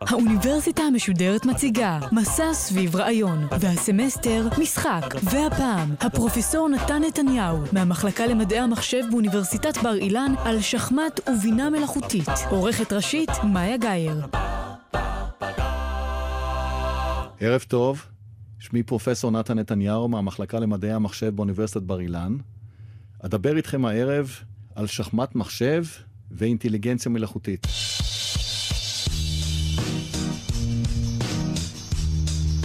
האוניברסיטה המשודרת מציגה מסע סביב רעיון, והסמסטר משחק, והפעם הפרופסור נתן נתניהו מהמחלקה למדעי המחשב באוניברסיטת בר אילן על שחמט ובינה מלאכותית. עורכת ראשית מאיה גאייר. ערב טוב, שמי פרופסור נתן נתניהו מהמחלקה למדעי המחשב באוניברסיטת בר אילן. אדבר איתכם הערב על שחמט מחשב ואינטליגנציה מלאכותית.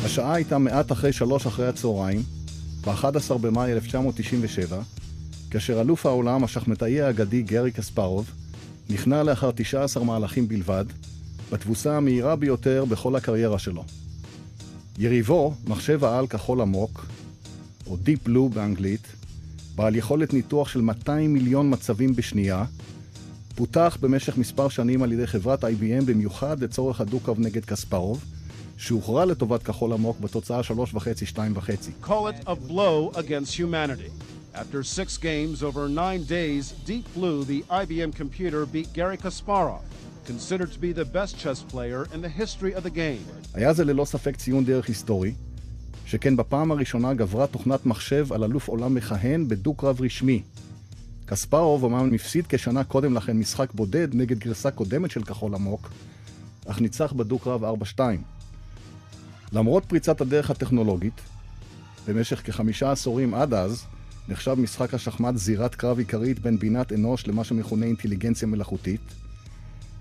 השעה הייתה מעט אחרי שלוש אחרי הצהריים, ב-11 במאי 1997, כאשר אלוף העולם, השחמטאי האגדי גרי קספרוב, נכנע לאחר 19 מהלכים בלבד, בתבוסה המהירה ביותר בכל הקריירה שלו. יריבו, מחשב העל כחול עמוק, או Deep Blue באנגלית, בעל יכולת ניתוח של 200 מיליון מצבים בשנייה, פותח במשך מספר שנים על ידי חברת IBM במיוחד לצורך הדו-קו נגד קספרוב, שהוכרע לטובת כחול עמוק בתוצאה 3.5-2.5. Call it a blow against humanity. After six games over nine days, Deep Blue, the IBM computer, beat Gary Kasparov, considered to be the best chess player in the history of the game. היה זה ללא ספק ציון דרך היסטורי, שכן בפעם הראשונה גברה תוכנת מחשב על אלוף עולם מכהן בדו-קרב רשמי. קספרוב אמנם הפסיד כשנה קודם לכן משחק בודד נגד גרסה קודמת של כחול עמוק, אך ניצח בדו-קרב 4-2. למרות פריצת הדרך הטכנולוגית, במשך כחמישה עשורים עד אז, נחשב משחק השחמט זירת קרב עיקרית בין בינת אנוש למה שמכונה אינטליגנציה מלאכותית.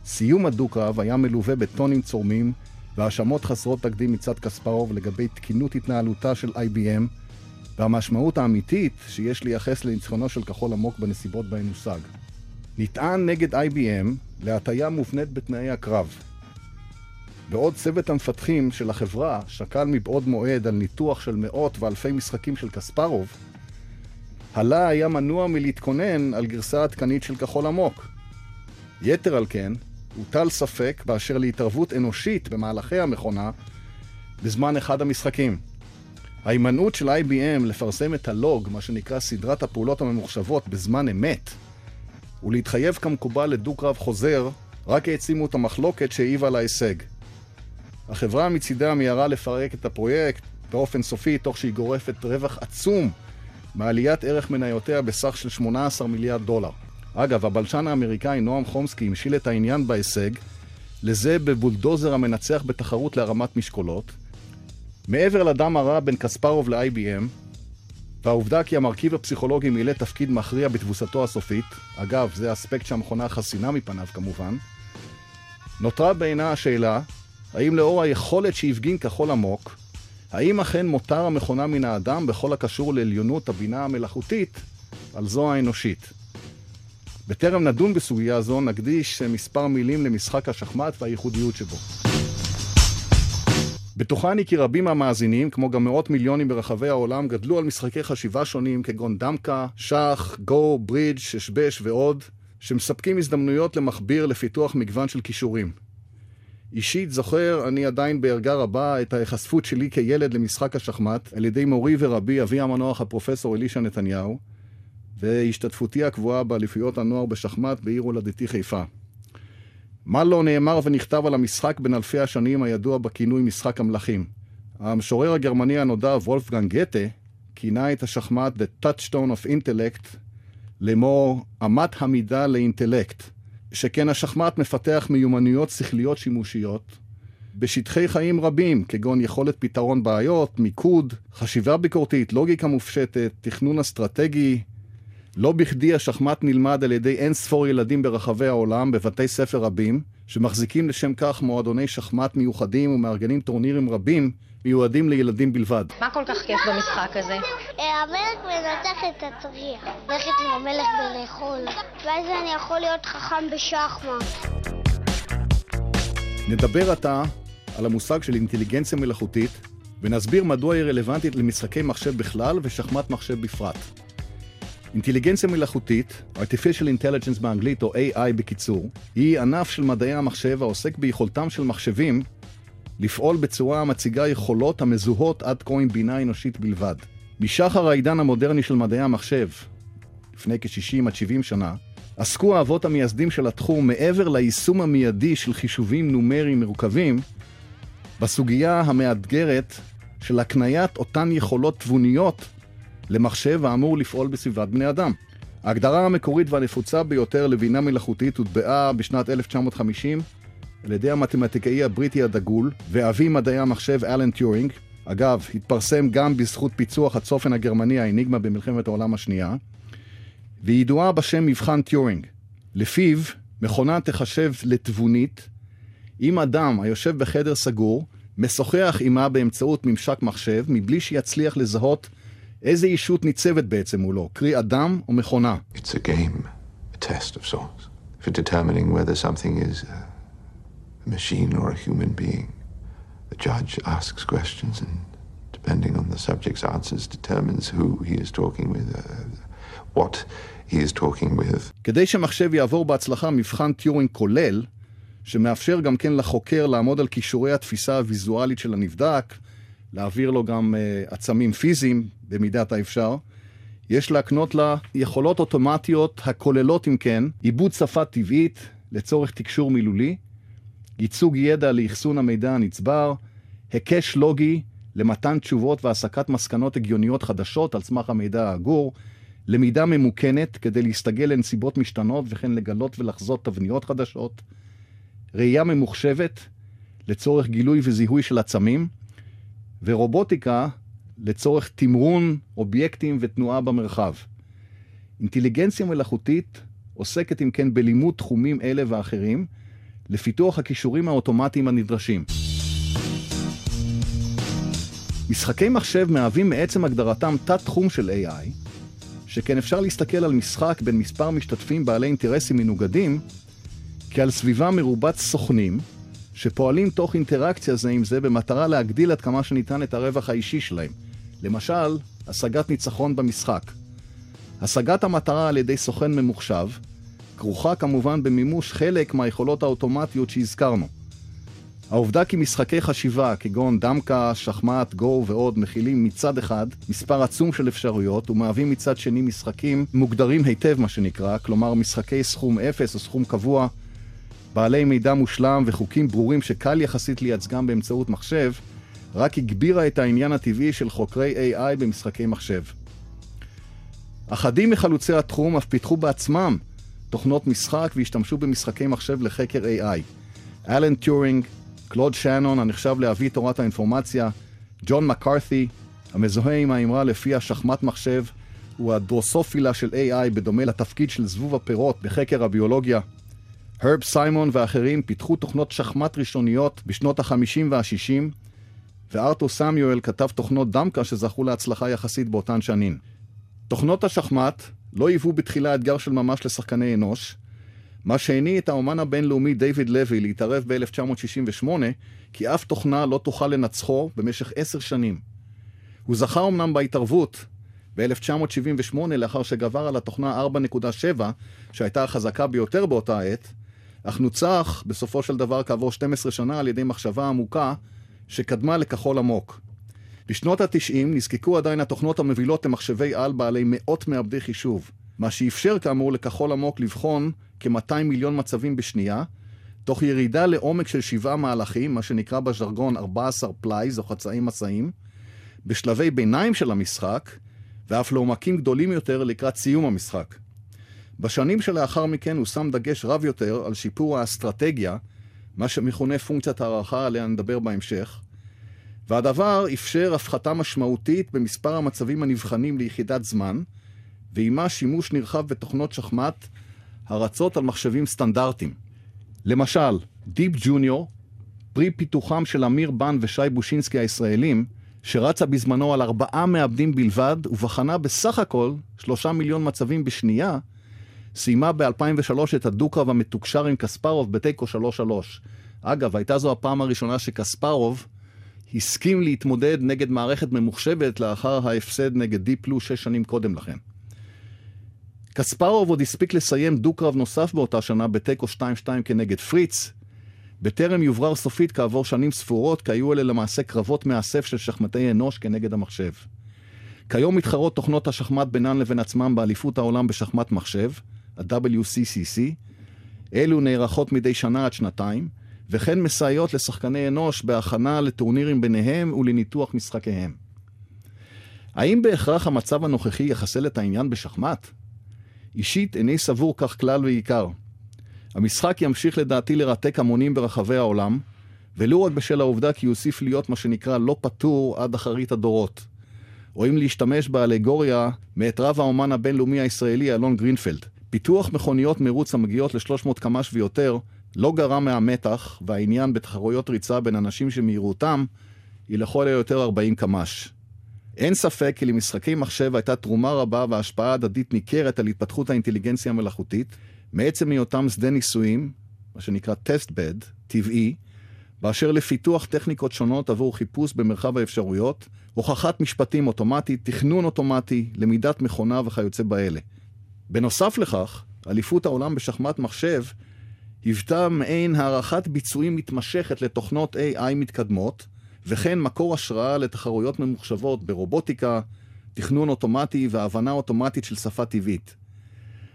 סיום הדו-קרב היה מלווה בטונים צורמים והאשמות חסרות תקדים מצד קספרוב לגבי תקינות התנהלותה של IBM והמשמעות האמיתית שיש לייחס לניצחונו של כחול עמוק בנסיבות בהן הושג. נטען נגד IBM להטיה מובנית בתנאי הקרב. בעוד צוות המפתחים של החברה שקל מבעוד מועד על ניתוח של מאות ואלפי משחקים של קספרוב, הלה היה מנוע מלהתכונן על גרסה עדכנית של כחול עמוק. יתר על כן, הוטל ספק באשר להתערבות אנושית במהלכי המכונה בזמן אחד המשחקים. ההימנעות של IBM לפרסם את הלוג, מה שנקרא סדרת הפעולות הממוחשבות, בזמן אמת, ולהתחייב כמקובל לדו-קרב חוזר, רק העצימו את המחלוקת שהעיבה להישג. החברה מצידה מיהרה לפרק את הפרויקט באופן סופי, תוך שהיא גורפת רווח עצום מעליית ערך מניותיה בסך של 18 מיליארד דולר. אגב, הבלשן האמריקאי נועם חומסקי המשיל את העניין בהישג, לזה בבולדוזר המנצח בתחרות להרמת משקולות. מעבר לדם הרע בין קספרוב ל-IBM, והעובדה כי המרכיב הפסיכולוגי מילא תפקיד מכריע בתבוסתו הסופית, אגב, זה אספקט שהמכונה חסינה מפניו כמובן, נותרה בעינה השאלה, האם לאור היכולת שהפגין כחול עמוק, האם אכן מותר המכונה מן האדם בכל הקשור לעליונות הבינה המלאכותית על זו האנושית? בטרם נדון בסוגיה זו, נקדיש מספר מילים למשחק השחמט והייחודיות שבו. בטוחני כי רבים מהמאזינים, כמו גם מאות מיליונים ברחבי העולם, גדלו על משחקי חשיבה שונים כגון דמקה, שח, גו, ברידג', ששבש ועוד, שמספקים הזדמנויות למכביר לפיתוח מגוון של כישורים. אישית זוכר אני עדיין בערגה רבה את ההיחשפות שלי כילד למשחק השחמט על ידי מורי ורבי, אבי המנוח הפרופסור אלישע נתניהו, והשתתפותי הקבועה באליפויות הנוער בשחמט בעיר הולדתי חיפה. מה לא נאמר ונכתב על המשחק בין אלפי השנים הידוע בכינוי משחק המלכים. המשורר הגרמני הנודע וולפגנג גתה כינה את השחמט The Touchstone of Intellect לאמור אמת המידה לאינטלקט, שכן השחמט מפתח מיומנויות שכליות שימושיות בשטחי חיים רבים, כגון יכולת פתרון בעיות, מיקוד, חשיבה ביקורתית, לוגיקה מופשטת, תכנון אסטרטגי, לא בכדי השחמט נלמד על ידי אין ספור ילדים ברחבי העולם בבתי ספר רבים, שמחזיקים לשם כך מועדוני שחמט מיוחדים ומארגנים טורנירים רבים מיועדים לילדים בלבד. מה כל כך כיף במשחק הזה? המלך מנתח את הצריח, ללכת עם המלך ולאכול, ואז אני יכול להיות חכם בשחמט. נדבר עתה על המושג של אינטליגנציה מלאכותית, ונסביר מדוע היא רלוונטית למשחקי מחשב בכלל ושחמט מחשב בפרט. אינטליגנציה מלאכותית, artificial intelligence באנגלית או AI בקיצור, היא ענף של מדעי המחשב העוסק ביכולתם של מחשבים לפעול בצורה המציגה יכולות המזוהות עד כה עם בינה אנושית בלבד. משחר העידן המודרני של מדעי המחשב, לפני כ-60 עד 70 שנה, עסקו האבות המייסדים של התחום מעבר ליישום המיידי של חישובים נומריים מורכבים, בסוגיה המאתגרת של הקניית אותן יכולות תבוניות למחשב האמור לפעול בסביבת בני אדם. ההגדרה המקורית והנפוצה ביותר לבינה מלאכותית הוטבעה בשנת 1950 על ידי המתמטיקאי הבריטי הדגול ואבי מדעי המחשב אלן טיורינג. אגב, התפרסם גם בזכות פיצוח הצופן הגרמני האניגמה במלחמת העולם השנייה, והיא ידועה בשם מבחן טיורינג. לפיו, מכונה תחשב לתבונית אם אדם היושב בחדר סגור משוחח עימה באמצעות ממשק מחשב מבלי שיצליח לזהות איזה אישות ניצבת בעצם מולו, קרי אדם או מכונה. It's a game, a test of sorts, for determining whether something is a machine or a human being. The judge asks questions and depending on the subject's answers determines who he is talking with, uh, what he is talking with. כדי שמחשב יעבור בהצלחה מבחן טיורינג כולל, שמאפשר גם כן לחוקר לעמוד על כישורי התפיסה הוויזואלית של הנבדק, להעביר לו גם uh, עצמים פיזיים במידת האפשר. יש להקנות לה יכולות אוטומטיות הכוללות אם כן עיבוד שפה טבעית לצורך תקשור מילולי, ייצוג ידע לאחסון המידע הנצבר, היקש לוגי למתן תשובות והסקת מסקנות הגיוניות חדשות על סמך המידע האגור, למידה ממוכנת כדי להסתגל לנסיבות משתנות וכן לגלות ולחזות תבניות חדשות, ראייה ממוחשבת לצורך גילוי וזיהוי של עצמים, ורובוטיקה לצורך תמרון אובייקטים ותנועה במרחב. אינטליגנציה מלאכותית עוסקת אם כן בלימוד תחומים אלה ואחרים, לפיתוח הכישורים האוטומטיים הנדרשים. משחקי מחשב מהווים מעצם הגדרתם תת-תחום של AI, שכן אפשר להסתכל על משחק בין מספר משתתפים בעלי אינטרסים מנוגדים, כעל סביבה מרובת סוכנים, שפועלים תוך אינטראקציה זה עם זה במטרה להגדיל עד כמה שניתן את הרווח האישי שלהם. למשל, השגת ניצחון במשחק. השגת המטרה על ידי סוכן ממוחשב כרוכה כמובן במימוש חלק מהיכולות האוטומטיות שהזכרנו. העובדה כי משחקי חשיבה כגון דמקה, שחמט, גו ועוד מכילים מצד אחד מספר עצום של אפשרויות ומהווים מצד שני משחקים מוגדרים היטב מה שנקרא, כלומר משחקי סכום אפס או סכום קבוע, בעלי מידע מושלם וחוקים ברורים שקל יחסית לייצגם באמצעות מחשב, רק הגבירה את העניין הטבעי של חוקרי AI במשחקי מחשב. אחדים מחלוצי התחום אף פיתחו בעצמם תוכנות משחק והשתמשו במשחקי מחשב לחקר AI. אלן טיורינג, קלוד שנון, הנחשב לאבי תורת האינפורמציה, ג'ון מקארת'י, המזוהה עם האמרה לפיה שחמט מחשב הוא הדרוסופילה של AI בדומה לתפקיד של זבוב הפירות בחקר הביולוגיה. הרב סיימון ואחרים פיתחו תוכנות שחמט ראשוניות בשנות ה-50 וה-60, וארתור סמיואל כתב תוכנות דמקה שזכו להצלחה יחסית באותן שנים. תוכנות השחמט לא היוו בתחילה אתגר של ממש לשחקני אנוש, מה שהניע את האומן הבינלאומי דיוויד לוי להתערב ב-1968, כי אף תוכנה לא תוכל לנצחו במשך עשר שנים. הוא זכה אמנם בהתערבות ב-1978 לאחר שגבר על התוכנה 4.7, שהייתה החזקה ביותר באותה עת, אך נוצח בסופו של דבר כעבור 12 שנה על ידי מחשבה עמוקה שקדמה לכחול עמוק. בשנות ה-90 נזקקו עדיין התוכנות המובילות למחשבי על בעלי מאות מעבדי חישוב, מה שאפשר כאמור לכחול עמוק לבחון כ-200 מיליון מצבים בשנייה, תוך ירידה לעומק של שבעה מהלכים, מה שנקרא בז'רגון 14 plies או חצאי מסעים, בשלבי ביניים של המשחק, ואף לעומקים גדולים יותר לקראת סיום המשחק. בשנים שלאחר מכן הוא שם דגש רב יותר על שיפור האסטרטגיה, מה שמכונה פונקציית הערכה עליה נדבר בהמשך, והדבר אפשר הפחתה משמעותית במספר המצבים הנבחנים ליחידת זמן, ועימה שימוש נרחב בתוכנות שחמט הרצות על מחשבים סטנדרטיים. למשל, דיפ ג'וניור, פרי פיתוחם של אמיר בן ושי בושינסקי הישראלים, שרצה בזמנו על ארבעה מעבדים בלבד, ובחנה בסך הכל שלושה מיליון מצבים בשנייה, סיימה ב-2003 את הדו-קרב המתוקשר עם קספרוב בתיקו 3-3. אגב, הייתה זו הפעם הראשונה שקספרוב הסכים להתמודד נגד מערכת ממוחשבת לאחר ההפסד נגד דיפלו שש שנים קודם לכן. קספרוב עוד הספיק לסיים דו-קרב נוסף באותה שנה בתיקו 2-2 כנגד פריץ, בטרם יוברר סופית כעבור שנים ספורות, כי היו אלה למעשה קרבות מאסף של שחמטי אנוש כנגד המחשב. כיום מתחרות תוכנות השחמט בינן לבין עצמם באליפות העולם בשחמט מחשב, ה-WCCC. אלו נערכות מדי שנה עד שנתיים, וכן מסייעות לשחקני אנוש בהכנה לטורנירים ביניהם ולניתוח משחקיהם. האם בהכרח המצב הנוכחי יחסל את העניין בשחמט? אישית איני סבור כך כלל ועיקר. המשחק ימשיך לדעתי לרתק המונים ברחבי העולם, ולו רק בשל העובדה כי יוסיף להיות מה שנקרא לא פטור עד אחרית הדורות. או אם להשתמש באלגוריה מאת רב האומן הבינלאומי הישראלי אלון גרינפלד. פיתוח מכוניות מרוץ המגיעות ל-300 קמ"ש ויותר לא גרם מהמתח והעניין בתחרויות ריצה בין אנשים שמהירותם היא לכל היותר 40 קמ"ש. אין ספק כי למשחקי מחשב הייתה תרומה רבה והשפעה הדדית ניכרת על התפתחות האינטליגנציה המלאכותית, מעצם היותם שדה ניסויים, מה שנקרא טסט בד, טבעי, באשר לפיתוח טכניקות שונות עבור חיפוש במרחב האפשרויות, הוכחת משפטים אוטומטית, תכנון אוטומטי, למידת מכונה וכיוצא באלה. בנוסף לכך, אליפות העולם בשחמט מחשב היוותה מעין הערכת ביצועים מתמשכת לתוכנות AI מתקדמות, וכן מקור השראה לתחרויות ממוחשבות ברובוטיקה, תכנון אוטומטי והבנה אוטומטית של שפה טבעית.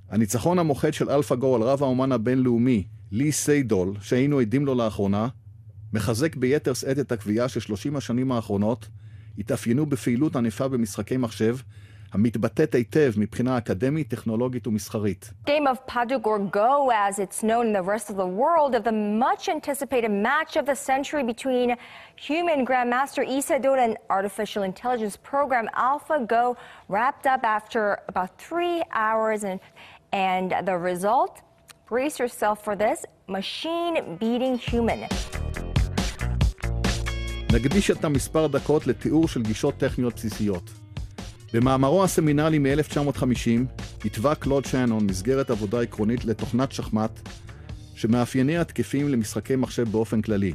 הניצחון המוחץ של אלפא-גו על רב האומן הבינלאומי, לי סיידול, שהיינו עדים לו לאחרונה, מחזק ביתר שאת את הקביעה ששלושים השנים האחרונות התאפיינו בפעילות ענפה במשחקי מחשב, המתבטאת היטב מבחינה אקדמית, טכנולוגית ומסחרית. Game of Padugor Go, as it's known in the rest of the world, of the much anticipated match of the century between human Grandmaster Isadora and artificial intelligence program AlphaGo wrapped up after about three hours and And the result? Brace yourself for this, machine beating human. נקדיש את המספר דקות לתיאור של גישות טכניות בסיסיות. במאמרו הסמינלי מ-1950 התווה קלוד שיינון מסגרת עבודה עקרונית לתוכנת שחמט שמאפייניה תקפים למשחקי מחשב באופן כללי.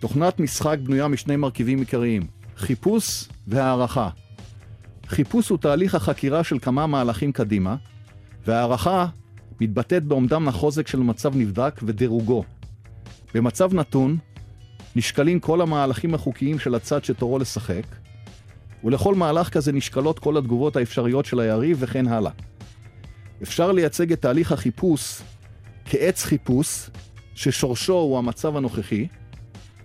תוכנת משחק בנויה משני מרכיבים עיקריים, חיפוש והערכה. חיפוש הוא תהליך החקירה של כמה מהלכים קדימה, והערכה מתבטאת באומדן החוזק של מצב נבדק ודירוגו. במצב נתון נשקלים כל המהלכים החוקיים של הצד שתורו לשחק, ולכל מהלך כזה נשקלות כל התגובות האפשריות של היריב וכן הלאה. אפשר לייצג את תהליך החיפוש כעץ חיפוש, ששורשו הוא המצב הנוכחי,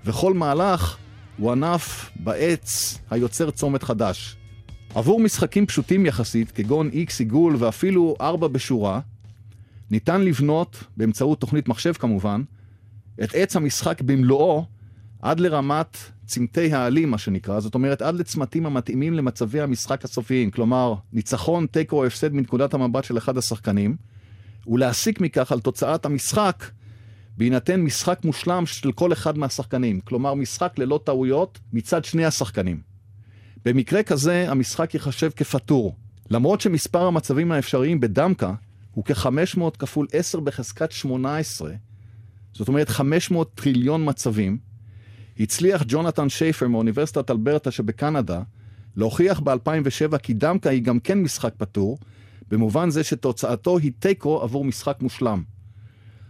וכל מהלך הוא ענף בעץ היוצר צומת חדש. עבור משחקים פשוטים יחסית, כגון X עיגול ואפילו 4 בשורה, ניתן לבנות, באמצעות תוכנית מחשב כמובן, את עץ המשחק במלואו עד לרמת צמתי העלים, מה שנקרא, זאת אומרת, עד לצמתים המתאימים למצבי המשחק הסופיים, כלומר, ניצחון, תיקו או הפסד מנקודת המבט של אחד השחקנים, ולהסיק מכך על תוצאת המשחק, בהינתן משחק מושלם של כל אחד מהשחקנים, כלומר, משחק ללא טעויות מצד שני השחקנים. במקרה כזה המשחק ייחשב כפטור. למרות שמספר המצבים האפשריים בדמקה הוא כ-500 כפול 10 בחזקת 18, זאת אומרת 500 טריליון מצבים, הצליח ג'ונתן שייפר מאוניברסיטת אלברטה שבקנדה להוכיח ב-2007 כי דמקה היא גם כן משחק פטור, במובן זה שתוצאתו היא תיקו עבור משחק מושלם.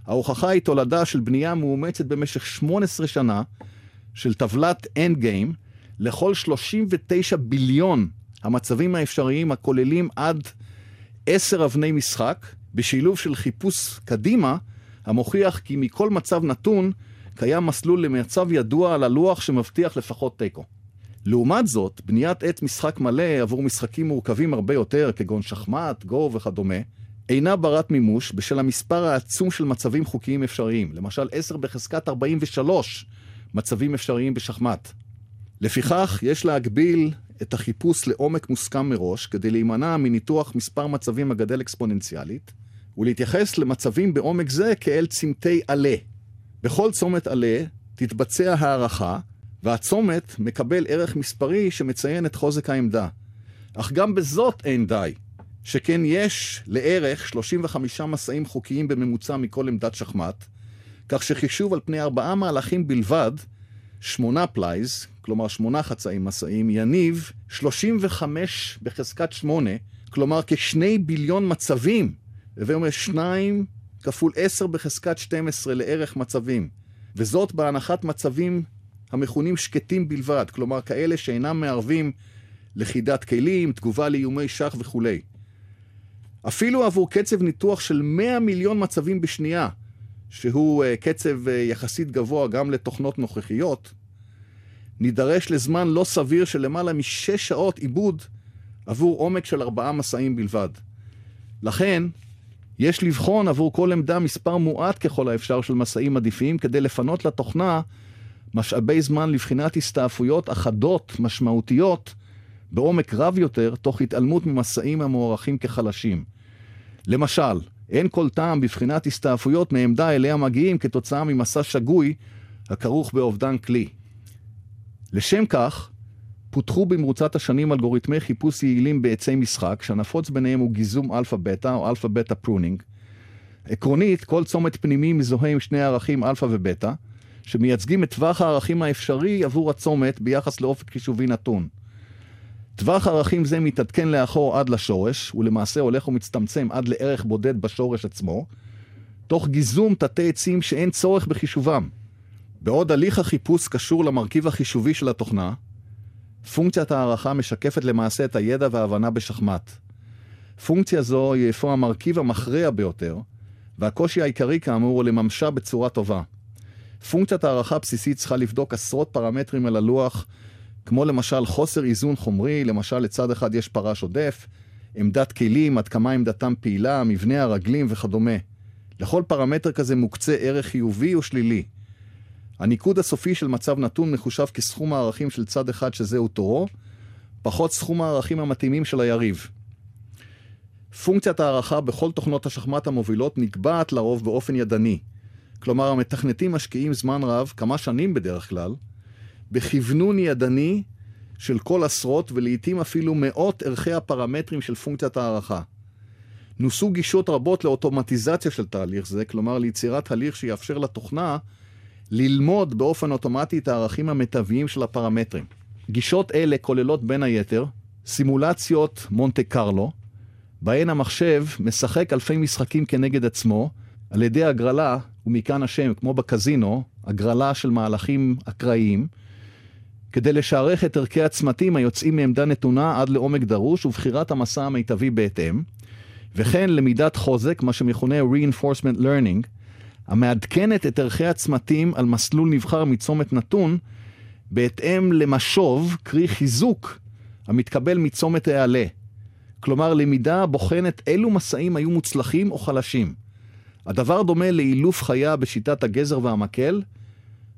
ההוכחה היא תולדה של בנייה מאומצת במשך 18 שנה של טבלת אנד גיים, לכל 39 ביליון המצבים האפשריים הכוללים עד 10 אבני משחק, בשילוב של חיפוש קדימה, המוכיח כי מכל מצב נתון קיים מסלול למצב ידוע על הלוח שמבטיח לפחות תיקו. לעומת זאת, בניית עת משחק מלא עבור משחקים מורכבים הרבה יותר, כגון שחמט, גו וכדומה, אינה ברת מימוש בשל המספר העצום של מצבים חוקיים אפשריים, למשל 10 בחזקת 43 מצבים אפשריים בשחמט. לפיכך, יש להגביל את החיפוש לעומק מוסכם מראש, כדי להימנע מניתוח מספר מצבים הגדל אקספוננציאלית, ולהתייחס למצבים בעומק זה כאל צמתי עלה. בכל צומת עלה תתבצע הערכה, והצומת מקבל ערך מספרי שמציין את חוזק העמדה. אך גם בזאת אין די, שכן יש לערך 35 מסעים חוקיים בממוצע מכל עמדת שחמט, כך שחישוב על פני ארבעה מהלכים בלבד, שמונה plies, כלומר שמונה חצאי מסעים, יניב 35 בחזקת 8, כלומר כשני ביליון מצבים. הווי אומר שניים כפול עשר בחזקת 12 לערך מצבים. וזאת בהנחת מצבים המכונים שקטים בלבד, כלומר כאלה שאינם מערבים לכידת כלים, תגובה לאיומי שח וכולי. אפילו עבור קצב ניתוח של 100 מיליון מצבים בשנייה, שהוא uh, קצב uh, יחסית גבוה גם לתוכנות נוכחיות, נידרש לזמן לא סביר של למעלה משש שעות עיבוד עבור עומק של ארבעה מסעים בלבד. לכן, יש לבחון עבור כל עמדה מספר מועט ככל האפשר של מסעים עדיפים כדי לפנות לתוכנה משאבי זמן לבחינת הסתעפויות אחדות, משמעותיות, בעומק רב יותר, תוך התעלמות ממסעים המוערכים כחלשים. למשל, אין כל טעם בבחינת הסתעפויות מעמדה אליה מגיעים כתוצאה ממסע שגוי הכרוך באובדן כלי. לשם כך, פותחו במרוצת השנים אלגוריתמי חיפוש יעילים בעצי משחק, שהנפוץ ביניהם הוא גיזום אלפא-בטא או alpha-beta pruning. עקרונית, כל צומת פנימי מזוהה עם שני ערכים אלפא ובטא, שמייצגים את טווח הערכים האפשרי עבור הצומת ביחס לאופק חישובי נתון. טווח ערכים זה מתעדכן לאחור עד לשורש, ולמעשה הולך ומצטמצם עד לערך בודד בשורש עצמו, תוך גיזום תתי עצים שאין צורך בחישובם. בעוד הליך החיפוש קשור למרכיב החישובי של התוכנה, פונקציית הערכה משקפת למעשה את הידע וההבנה בשחמט. פונקציה זו היא אפוא המרכיב המכריע ביותר, והקושי העיקרי כאמור הוא לממשה בצורה טובה. פונקציית הערכה בסיסית צריכה לבדוק עשרות פרמטרים על הלוח, כמו למשל חוסר איזון חומרי, למשל לצד אחד יש פרש עודף, עמדת כלים, עד כמה עמדתם פעילה, מבנה הרגלים וכדומה. לכל פרמטר כזה מוקצה ערך חיובי או שלילי. הניקוד הסופי של מצב נתון מחושב כסכום הערכים של צד אחד שזהו תורו, פחות סכום הערכים המתאימים של היריב. פונקציית הערכה בכל תוכנות השחמט המובילות נקבעת לרוב באופן ידני. כלומר, המתכנתים משקיעים זמן רב, כמה שנים בדרך כלל, בכוונון ידני של כל עשרות ולעיתים אפילו מאות ערכי הפרמטרים של פונקציית הערכה. נוסו גישות רבות לאוטומטיזציה של תהליך זה, כלומר ליצירת הליך שיאפשר לתוכנה ללמוד באופן אוטומטי את הערכים המיטביים של הפרמטרים. גישות אלה כוללות בין היתר סימולציות מונטה קרלו, בהן המחשב משחק אלפי משחקים כנגד עצמו, על ידי הגרלה, ומכאן השם, כמו בקזינו, הגרלה של מהלכים אקראיים, כדי לשערך את ערכי הצמתים היוצאים מעמדה נתונה עד לעומק דרוש ובחירת המסע המיטבי בהתאם, וכן למידת חוזק, מה שמכונה reinforcement learning, המעדכנת את ערכי הצמתים על מסלול נבחר מצומת נתון, בהתאם למשוב, קרי חיזוק, המתקבל מצומת העלה. כלומר, למידה בוחנת אילו מסעים היו מוצלחים או חלשים. הדבר דומה לאילוף חיה בשיטת הגזר והמקל,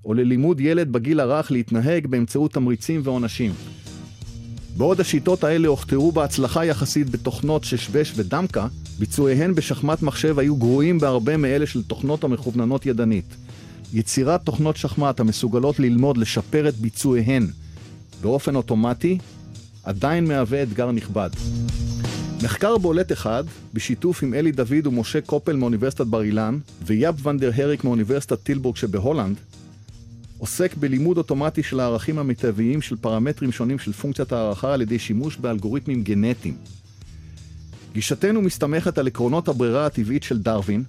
או ללימוד ילד בגיל הרך להתנהג באמצעות תמריצים ועונשים. בעוד השיטות האלה הוכתרו בהצלחה יחסית בתוכנות ששבש ודמקה, ביצועיהן בשחמט מחשב היו גרועים בהרבה מאלה של תוכנות המכווננות ידנית. יצירת תוכנות שחמט המסוגלות ללמוד לשפר את ביצועיהן באופן אוטומטי, עדיין מהווה אתגר נכבד. מחקר בולט אחד, בשיתוף עם אלי דוד ומשה קופל מאוניברסיטת בר אילן ויאב ונדר הריק מאוניברסיטת טילבורג שבהולנד, עוסק בלימוד אוטומטי של הערכים המיטביים של פרמטרים שונים של פונקציית הערכה על ידי שימוש באלגוריתמים גנטיים. גישתנו מסתמכת על עקרונות הברירה הטבעית של דרווין,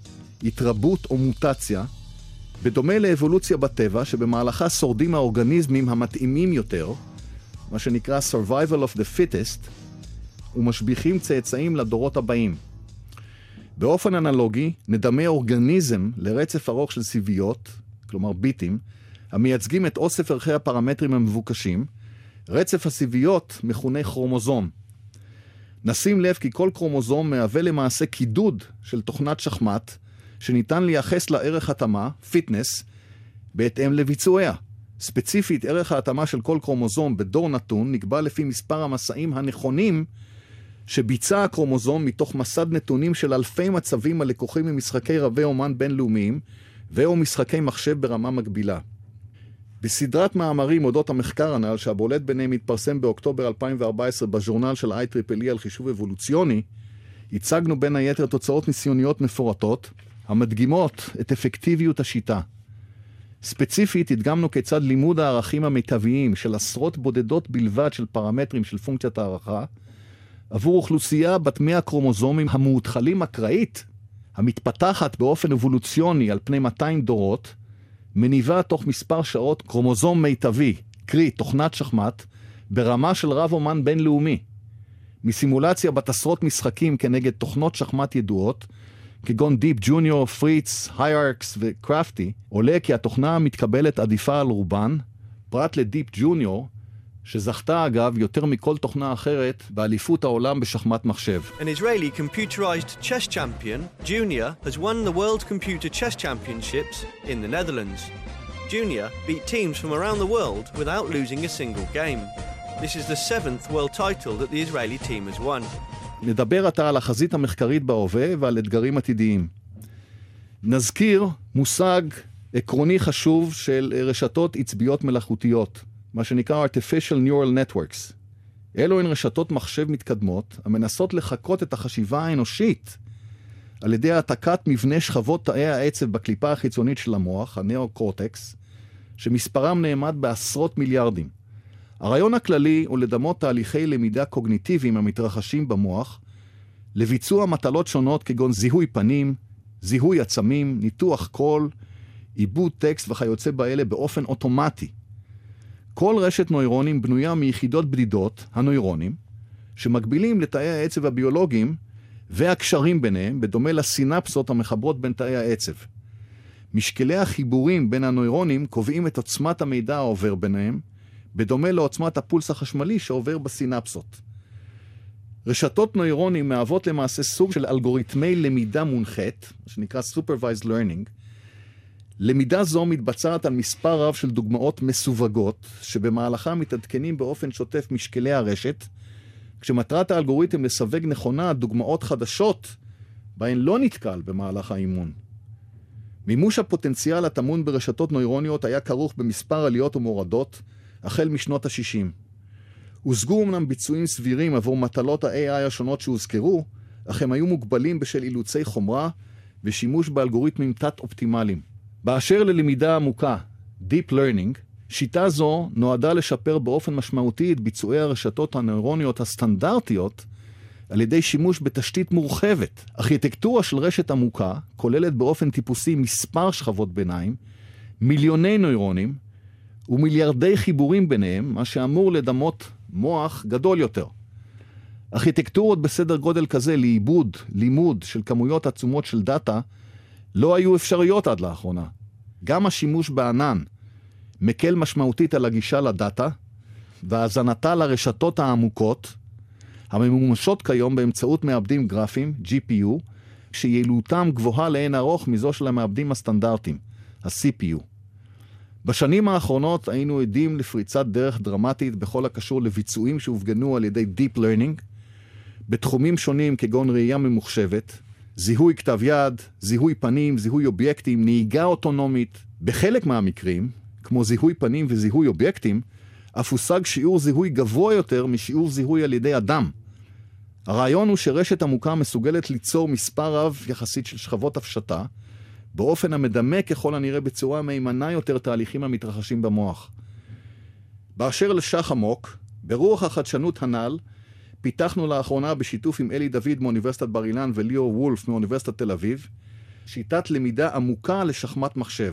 התרבות או מוטציה, בדומה לאבולוציה בטבע, שבמהלכה שורדים האורגניזמים המתאימים יותר, מה שנקרא survival of the fittest, ומשביחים צאצאים לדורות הבאים. באופן אנלוגי, נדמה אורגניזם לרצף ארוך של סיביות, כלומר ביטים, המייצגים את אוסף ערכי הפרמטרים המבוקשים, רצף הסיביות מכונה כרומוזום. נשים לב כי כל כרומוזום מהווה למעשה קידוד של תוכנת שחמט, שניתן לייחס לה ערך התאמה, fitness, בהתאם לביצועיה. ספציפית, ערך ההתאמה של כל כרומוזום בדור נתון נקבע לפי מספר המסעים הנכונים שביצע הכרומוזום מתוך מסד נתונים של אלפי מצבים הלקוחים ממשחקי רבי אומן בינלאומיים ו/או משחקי מחשב ברמה מקבילה. בסדרת מאמרים אודות המחקר הנ"ל, שהבולט ביניהם התפרסם באוקטובר 2014 בז'ורנל של IEEE על חישוב אבולוציוני, הצגנו בין היתר תוצאות ניסיוניות מפורטות, המדגימות את אפקטיביות השיטה. ספציפית הדגמנו כיצד לימוד הערכים המיטביים של עשרות בודדות בלבד של פרמטרים של פונקציית הערכה, עבור אוכלוסייה בת 100 קרומוזומים המאותחלים אקראית, המתפתחת באופן אבולוציוני על פני 200 דורות, מניבה תוך מספר שעות כרומוזום מיטבי, קרי תוכנת שחמט, ברמה של רב אומן בינלאומי. מסימולציה בת עשרות משחקים כנגד תוכנות שחמט ידועות, כגון Deep Junior, Fritz, Hiarcs ו Crafty, עולה כי התוכנה מתקבלת עדיפה על רובן, פרט ל Deep Junior, שזכתה אגב יותר מכל תוכנה אחרת באליפות העולם בשחמט מחשב. An Israeli computerized chess champion, Junior, has won the World Computer Chess Championships in the Netherlands. Junior beat teams from around the world without losing a single game. This is the seventh world title that the Israeli team has won. נדבר עתה על החזית המחקרית בהווה ועל אתגרים עתידיים. נזכיר מושג עקרוני חשוב של רשתות עצביות מלאכותיות, מה שנקרא artificial neural networks. אלו הן רשתות מחשב מתקדמות המנסות לחקות את החשיבה האנושית על ידי העתקת מבנה שכבות תאי העצב בקליפה החיצונית של המוח, הנאו-קורטקס, שמספרם נאמד בעשרות מיליארדים. הרעיון הכללי הוא לדמות תהליכי למידה קוגניטיביים המתרחשים במוח לביצוע מטלות שונות כגון זיהוי פנים, זיהוי עצמים, ניתוח קול, עיבוד טקסט וכיוצא באלה באופן אוטומטי. כל רשת נוירונים בנויה מיחידות בדידות, הנוירונים, שמקבילים לתאי העצב הביולוגיים והקשרים ביניהם, בדומה לסינפסות המחברות בין תאי העצב. משקלי החיבורים בין הנוירונים קובעים את עוצמת המידע העובר ביניהם, בדומה לעוצמת הפולס החשמלי שעובר בסינפסות. רשתות נוירונים מהוות למעשה סוג של אלגוריתמי למידה מונחית, שנקרא Supervised Learning. למידה זו מתבצעת על מספר רב של דוגמאות מסווגות, שבמהלכה מתעדכנים באופן שוטף משקלי הרשת, כשמטרת האלגוריתם לסווג נכונה דוגמאות חדשות בהן לא נתקל במהלך האימון. מימוש הפוטנציאל הטמון ברשתות נוירוניות היה כרוך במספר עליות ומורדות, החל משנות ה-60. הושגו אמנם ביצועים סבירים עבור מטלות ה-AI השונות שהוזכרו, אך הם היו מוגבלים בשל אילוצי חומרה ושימוש באלגוריתמים תת-אופטימליים. באשר ללמידה עמוקה, Deep Learning, שיטה זו נועדה לשפר באופן משמעותי את ביצועי הרשתות הנוירוניות הסטנדרטיות על ידי שימוש בתשתית מורחבת. ארכיטקטורה של רשת עמוקה כוללת באופן טיפוסי מספר שכבות ביניים, מיליוני נוירונים ומיליארדי חיבורים ביניהם, מה שאמור לדמות מוח גדול יותר. ארכיטקטורות בסדר גודל כזה לעיבוד, לימוד של כמויות עצומות של דאטה לא היו אפשריות עד לאחרונה. גם השימוש בענן מקל משמעותית על הגישה לדאטה והאזנתה לרשתות העמוקות הממומשות כיום באמצעות מעבדים גרפיים, GPU, שיעילותם גבוהה לאין ארוך מזו של המעבדים הסטנדרטיים, ה-CPU. בשנים האחרונות היינו עדים לפריצת דרך דרמטית בכל הקשור לביצועים שהופגנו על ידי Deep Learning בתחומים שונים כגון ראייה ממוחשבת, זיהוי כתב יד, זיהוי פנים, זיהוי אובייקטים, נהיגה אוטונומית. בחלק מהמקרים, כמו זיהוי פנים וזיהוי אובייקטים, אף הושג שיעור זיהוי גבוה יותר משיעור זיהוי על ידי אדם. הרעיון הוא שרשת עמוקה מסוגלת ליצור מספר רב יחסית של שכבות הפשטה, באופן המדמה ככל הנראה בצורה מהימנה יותר תהליכים המתרחשים במוח. באשר לשח עמוק, ברוח החדשנות הנ"ל, פיתחנו לאחרונה בשיתוף עם אלי דוד מאוניברסיטת בר אילן וליאור וולף מאוניברסיטת תל אביב, שיטת למידה עמוקה לשחמט מחשב.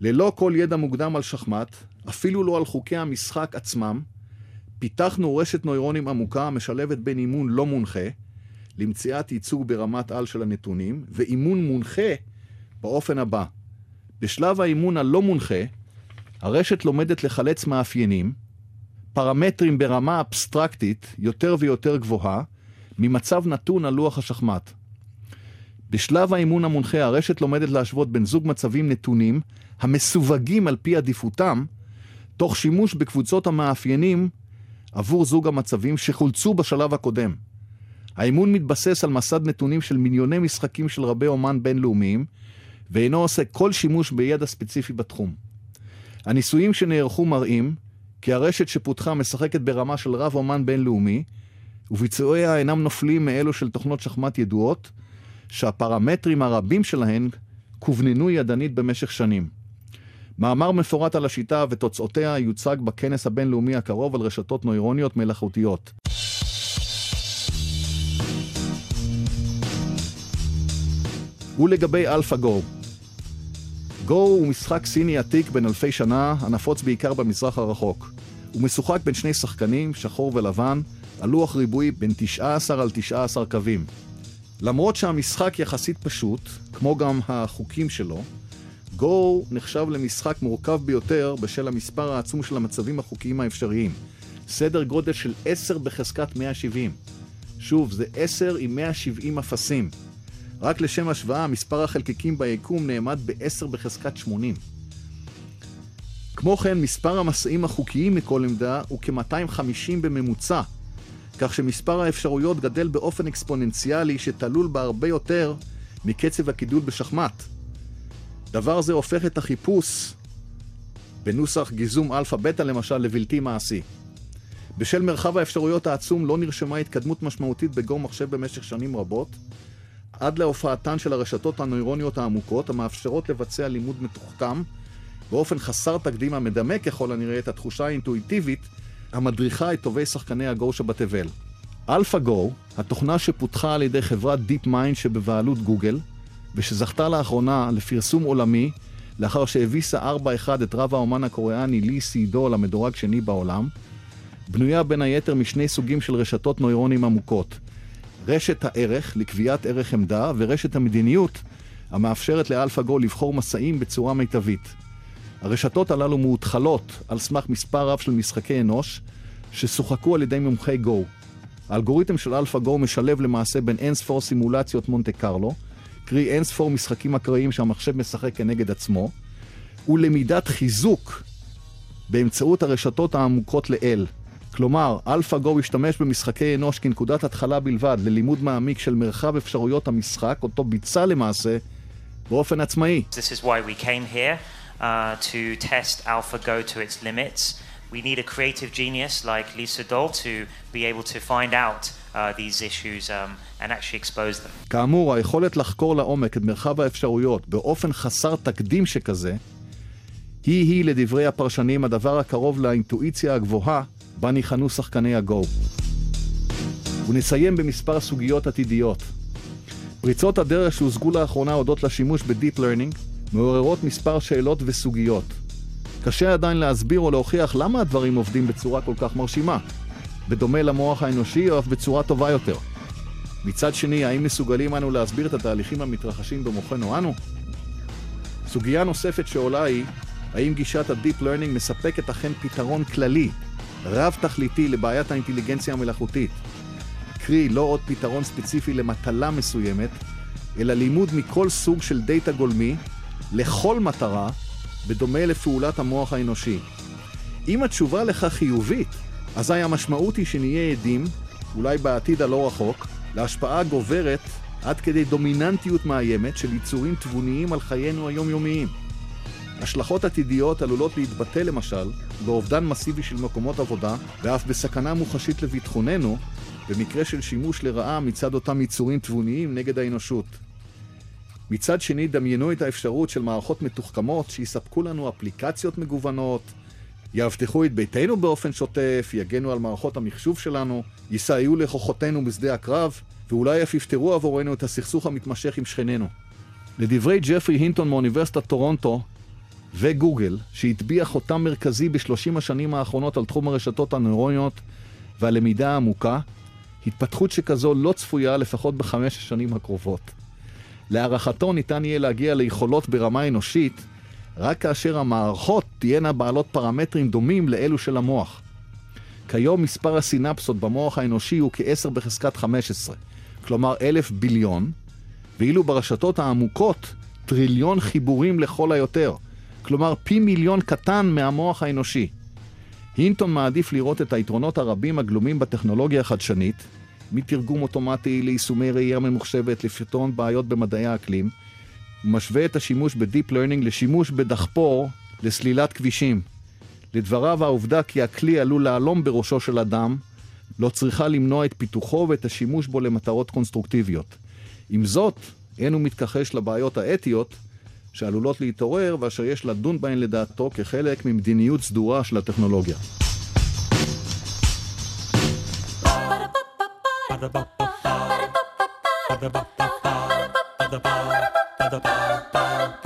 ללא כל ידע מוקדם על שחמט, אפילו לא על חוקי המשחק עצמם, פיתחנו רשת נוירונים עמוקה המשלבת בין אימון לא מונחה, למציאת ייצוג ברמת על של הנתונים, ואימון מונחה באופן הבא. בשלב האימון הלא מונחה, הרשת לומדת לחלץ מאפיינים, פרמטרים ברמה אבסטרקטית יותר ויותר גבוהה, ממצב נתון על לוח השחמט. בשלב האימון המונחה הרשת לומדת להשוות בין זוג מצבים נתונים המסווגים על פי עדיפותם, תוך שימוש בקבוצות המאפיינים עבור זוג המצבים שחולצו בשלב הקודם. האימון מתבסס על מסד נתונים של מיליוני משחקים של רבי אומן בינלאומיים, ואינו עושה כל שימוש בידע ספציפי בתחום. הניסויים שנערכו מראים כי הרשת שפותחה משחקת ברמה של רב אומן בינלאומי, וביצועיה אינם נופלים מאלו של תוכנות שחמט ידועות, שהפרמטרים הרבים שלהן כווננו ידנית במשך שנים. מאמר מפורט על השיטה ותוצאותיה יוצג בכנס הבינלאומי הקרוב על רשתות נוירוניות מלאכותיות. ולגבי AlphaGo, גו. הוא משחק סיני עתיק בן אלפי שנה, הנפוץ בעיקר במזרח הרחוק. הוא משוחק בין שני שחקנים, שחור ולבן, על לוח ריבועי בין 19 על 19 קווים. למרות שהמשחק יחסית פשוט, כמו גם החוקים שלו, גו נחשב למשחק מורכב ביותר בשל המספר העצום של המצבים החוקיים האפשריים. סדר גודל של 10 בחזקת 170. שוב, זה 10 עם 170 אפסים. רק לשם השוואה, מספר החלקיקים ביקום נאמד ב-10 בחזקת 80. כמו כן, מספר המסעים החוקיים מכל עמדה הוא כ-250 בממוצע, כך שמספר האפשרויות גדל באופן אקספוננציאלי שתלול בהרבה יותר מקצב הגידול בשחמט. דבר זה הופך את החיפוש בנוסח גיזום אלפא-בטא למשל לבלתי מעשי. בשל מרחב האפשרויות העצום לא נרשמה התקדמות משמעותית בגו מחשב במשך שנים רבות, עד להופעתן של הרשתות הנוירוניות העמוקות, המאפשרות לבצע לימוד מתוחכם, באופן חסר תקדים המדמה ככל הנראה את התחושה האינטואיטיבית המדריכה את טובי שחקני הגו שבתבל. Alpha Go, התוכנה שפותחה על ידי חברת Deep Mind שבבעלות גוגל, ושזכתה לאחרונה לפרסום עולמי לאחר שהביסה 4-1 את רב האומן הקוריאני לי סיידו למדורג שני בעולם, בנויה בין היתר משני סוגים של רשתות נוירונים עמוקות. רשת הערך לקביעת ערך עמדה ורשת המדיניות המאפשרת לאלפא גו לבחור מסעים בצורה מיטבית. הרשתות הללו מאותחלות על סמך מספר רב של משחקי אנוש ששוחקו על ידי מומחי גו. האלגוריתם של אלפא גו משלב למעשה בין אינספור סימולציות מונטה קרלו, קרי אינספור משחקים אקראיים שהמחשב משחק כנגד עצמו, ולמידת חיזוק באמצעות הרשתות העמוקות לעיל. כלומר, אלפא גו השתמש במשחקי אנוש כנקודת התחלה בלבד ללימוד מעמיק של מרחב אפשרויות המשחק, אותו ביצע למעשה באופן עצמאי. This is why we came here, uh, to test AlphaGo to its limits. We need a creative genius like Lee Sedol to be able to find out uh, these issues um, and actually expose them. כאמור, היכולת לחקור לעומק את מרחב האפשרויות באופן חסר תקדים שכזה, היא-היא לדברי הפרשנים הדבר הקרוב לאינטואיציה הגבוהה בה ניחנו שחקני הגו. ונסיים במספר סוגיות עתידיות. פריצות הדרך שהושגו לאחרונה הודות לשימוש ב-Deep Learning מעוררות מספר שאלות וסוגיות. קשה עדיין להסביר או להוכיח למה הדברים עובדים בצורה כל כך מרשימה, בדומה למוח האנושי או אף בצורה טובה יותר. מצד שני, האם מסוגלים אנו להסביר את התהליכים המתרחשים במוחנו אנו? סוגיה נוספת שעולה היא, האם גישת ה-Deep Learning מספקת אכן פתרון כללי, רב-תכליתי לבעיית האינטליגנציה המלאכותית? קרי, לא עוד פתרון ספציפי למטלה מסוימת, אלא לימוד מכל סוג של דאטה גולמי, לכל מטרה, בדומה לפעולת המוח האנושי. אם התשובה לכך חיובית, אזי המשמעות היא שנהיה עדים, אולי בעתיד הלא רחוק, להשפעה גוברת עד כדי דומיננטיות מאיימת של יצורים תבוניים על חיינו היומיומיים. השלכות עתידיות עלולות להתבטא למשל באובדן מסיבי של מקומות עבודה ואף בסכנה מוחשית לביטחוננו במקרה של שימוש לרעה מצד אותם יצורים תבוניים נגד האנושות. מצד שני, דמיינו את האפשרות של מערכות מתוחכמות שיספקו לנו אפליקציות מגוונות, יאבטחו את ביתנו באופן שוטף, יגנו על מערכות המחשוב שלנו, יסייעו לכוחותינו בשדה הקרב, ואולי אף יפתרו עבורנו את הסכסוך המתמשך עם שכנינו. לדברי ג'פרי הינטון מאוניברסיטת טורונטו וגוגל, שהטביע חותם מרכזי בשלושים השנים האחרונות על תחום הרשתות הנוירוניות והלמידה העמוקה, התפתחות שכזו לא צפויה לפחות בחמש השנים הקרובות. להערכתו ניתן יהיה להגיע ליכולות ברמה אנושית רק כאשר המערכות תהיינה בעלות פרמטרים דומים לאלו של המוח. כיום מספר הסינפסות במוח האנושי הוא כ-10 בחזקת 15, כלומר אלף ביליון, ואילו ברשתות העמוקות טריליון חיבורים לכל היותר, כלומר פי מיליון קטן מהמוח האנושי. הינטון מעדיף לראות את היתרונות הרבים הגלומים בטכנולוגיה החדשנית, מתרגום אוטומטי ליישומי ראייה ממוחשבת לפתרון בעיות במדעי האקלים, ומשווה את השימוש ב deep learning לשימוש בדחפור לסלילת כבישים. לדבריו העובדה כי הכלי עלול להלום בראשו של אדם, לא צריכה למנוע את פיתוחו ואת השימוש בו למטרות קונסטרוקטיביות. עם זאת, אין הוא מתכחש לבעיות האתיות שעלולות להתעורר ואשר יש לדון בהן לדעתו כחלק ממדיניות סדורה של הטכנולוגיה. Ba-da-ba-ba-ba.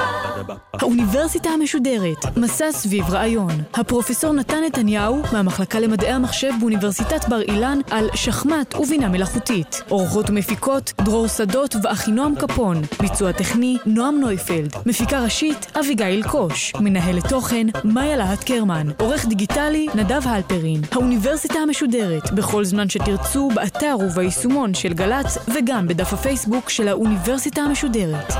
האוניברסיטה המשודרת, מסע סביב רעיון. הפרופסור נתן נתניהו, מהמחלקה למדעי המחשב באוניברסיטת בר אילן, על שחמט ובינה מלאכותית. אורחות ומפיקות, דרור שדות ואחינועם קפון. ביצוע טכני, נועם נויפלד. מפיקה ראשית, אביגיל קוש. מנהלת תוכן, מאיה להט קרמן. עורך דיגיטלי, נדב הלפרין. האוניברסיטה המשודרת, בכל זמן שתרצו, באתר וביישומון של גל"צ, וגם בדף הפייסבוק של האוניברסיטה המשודרת.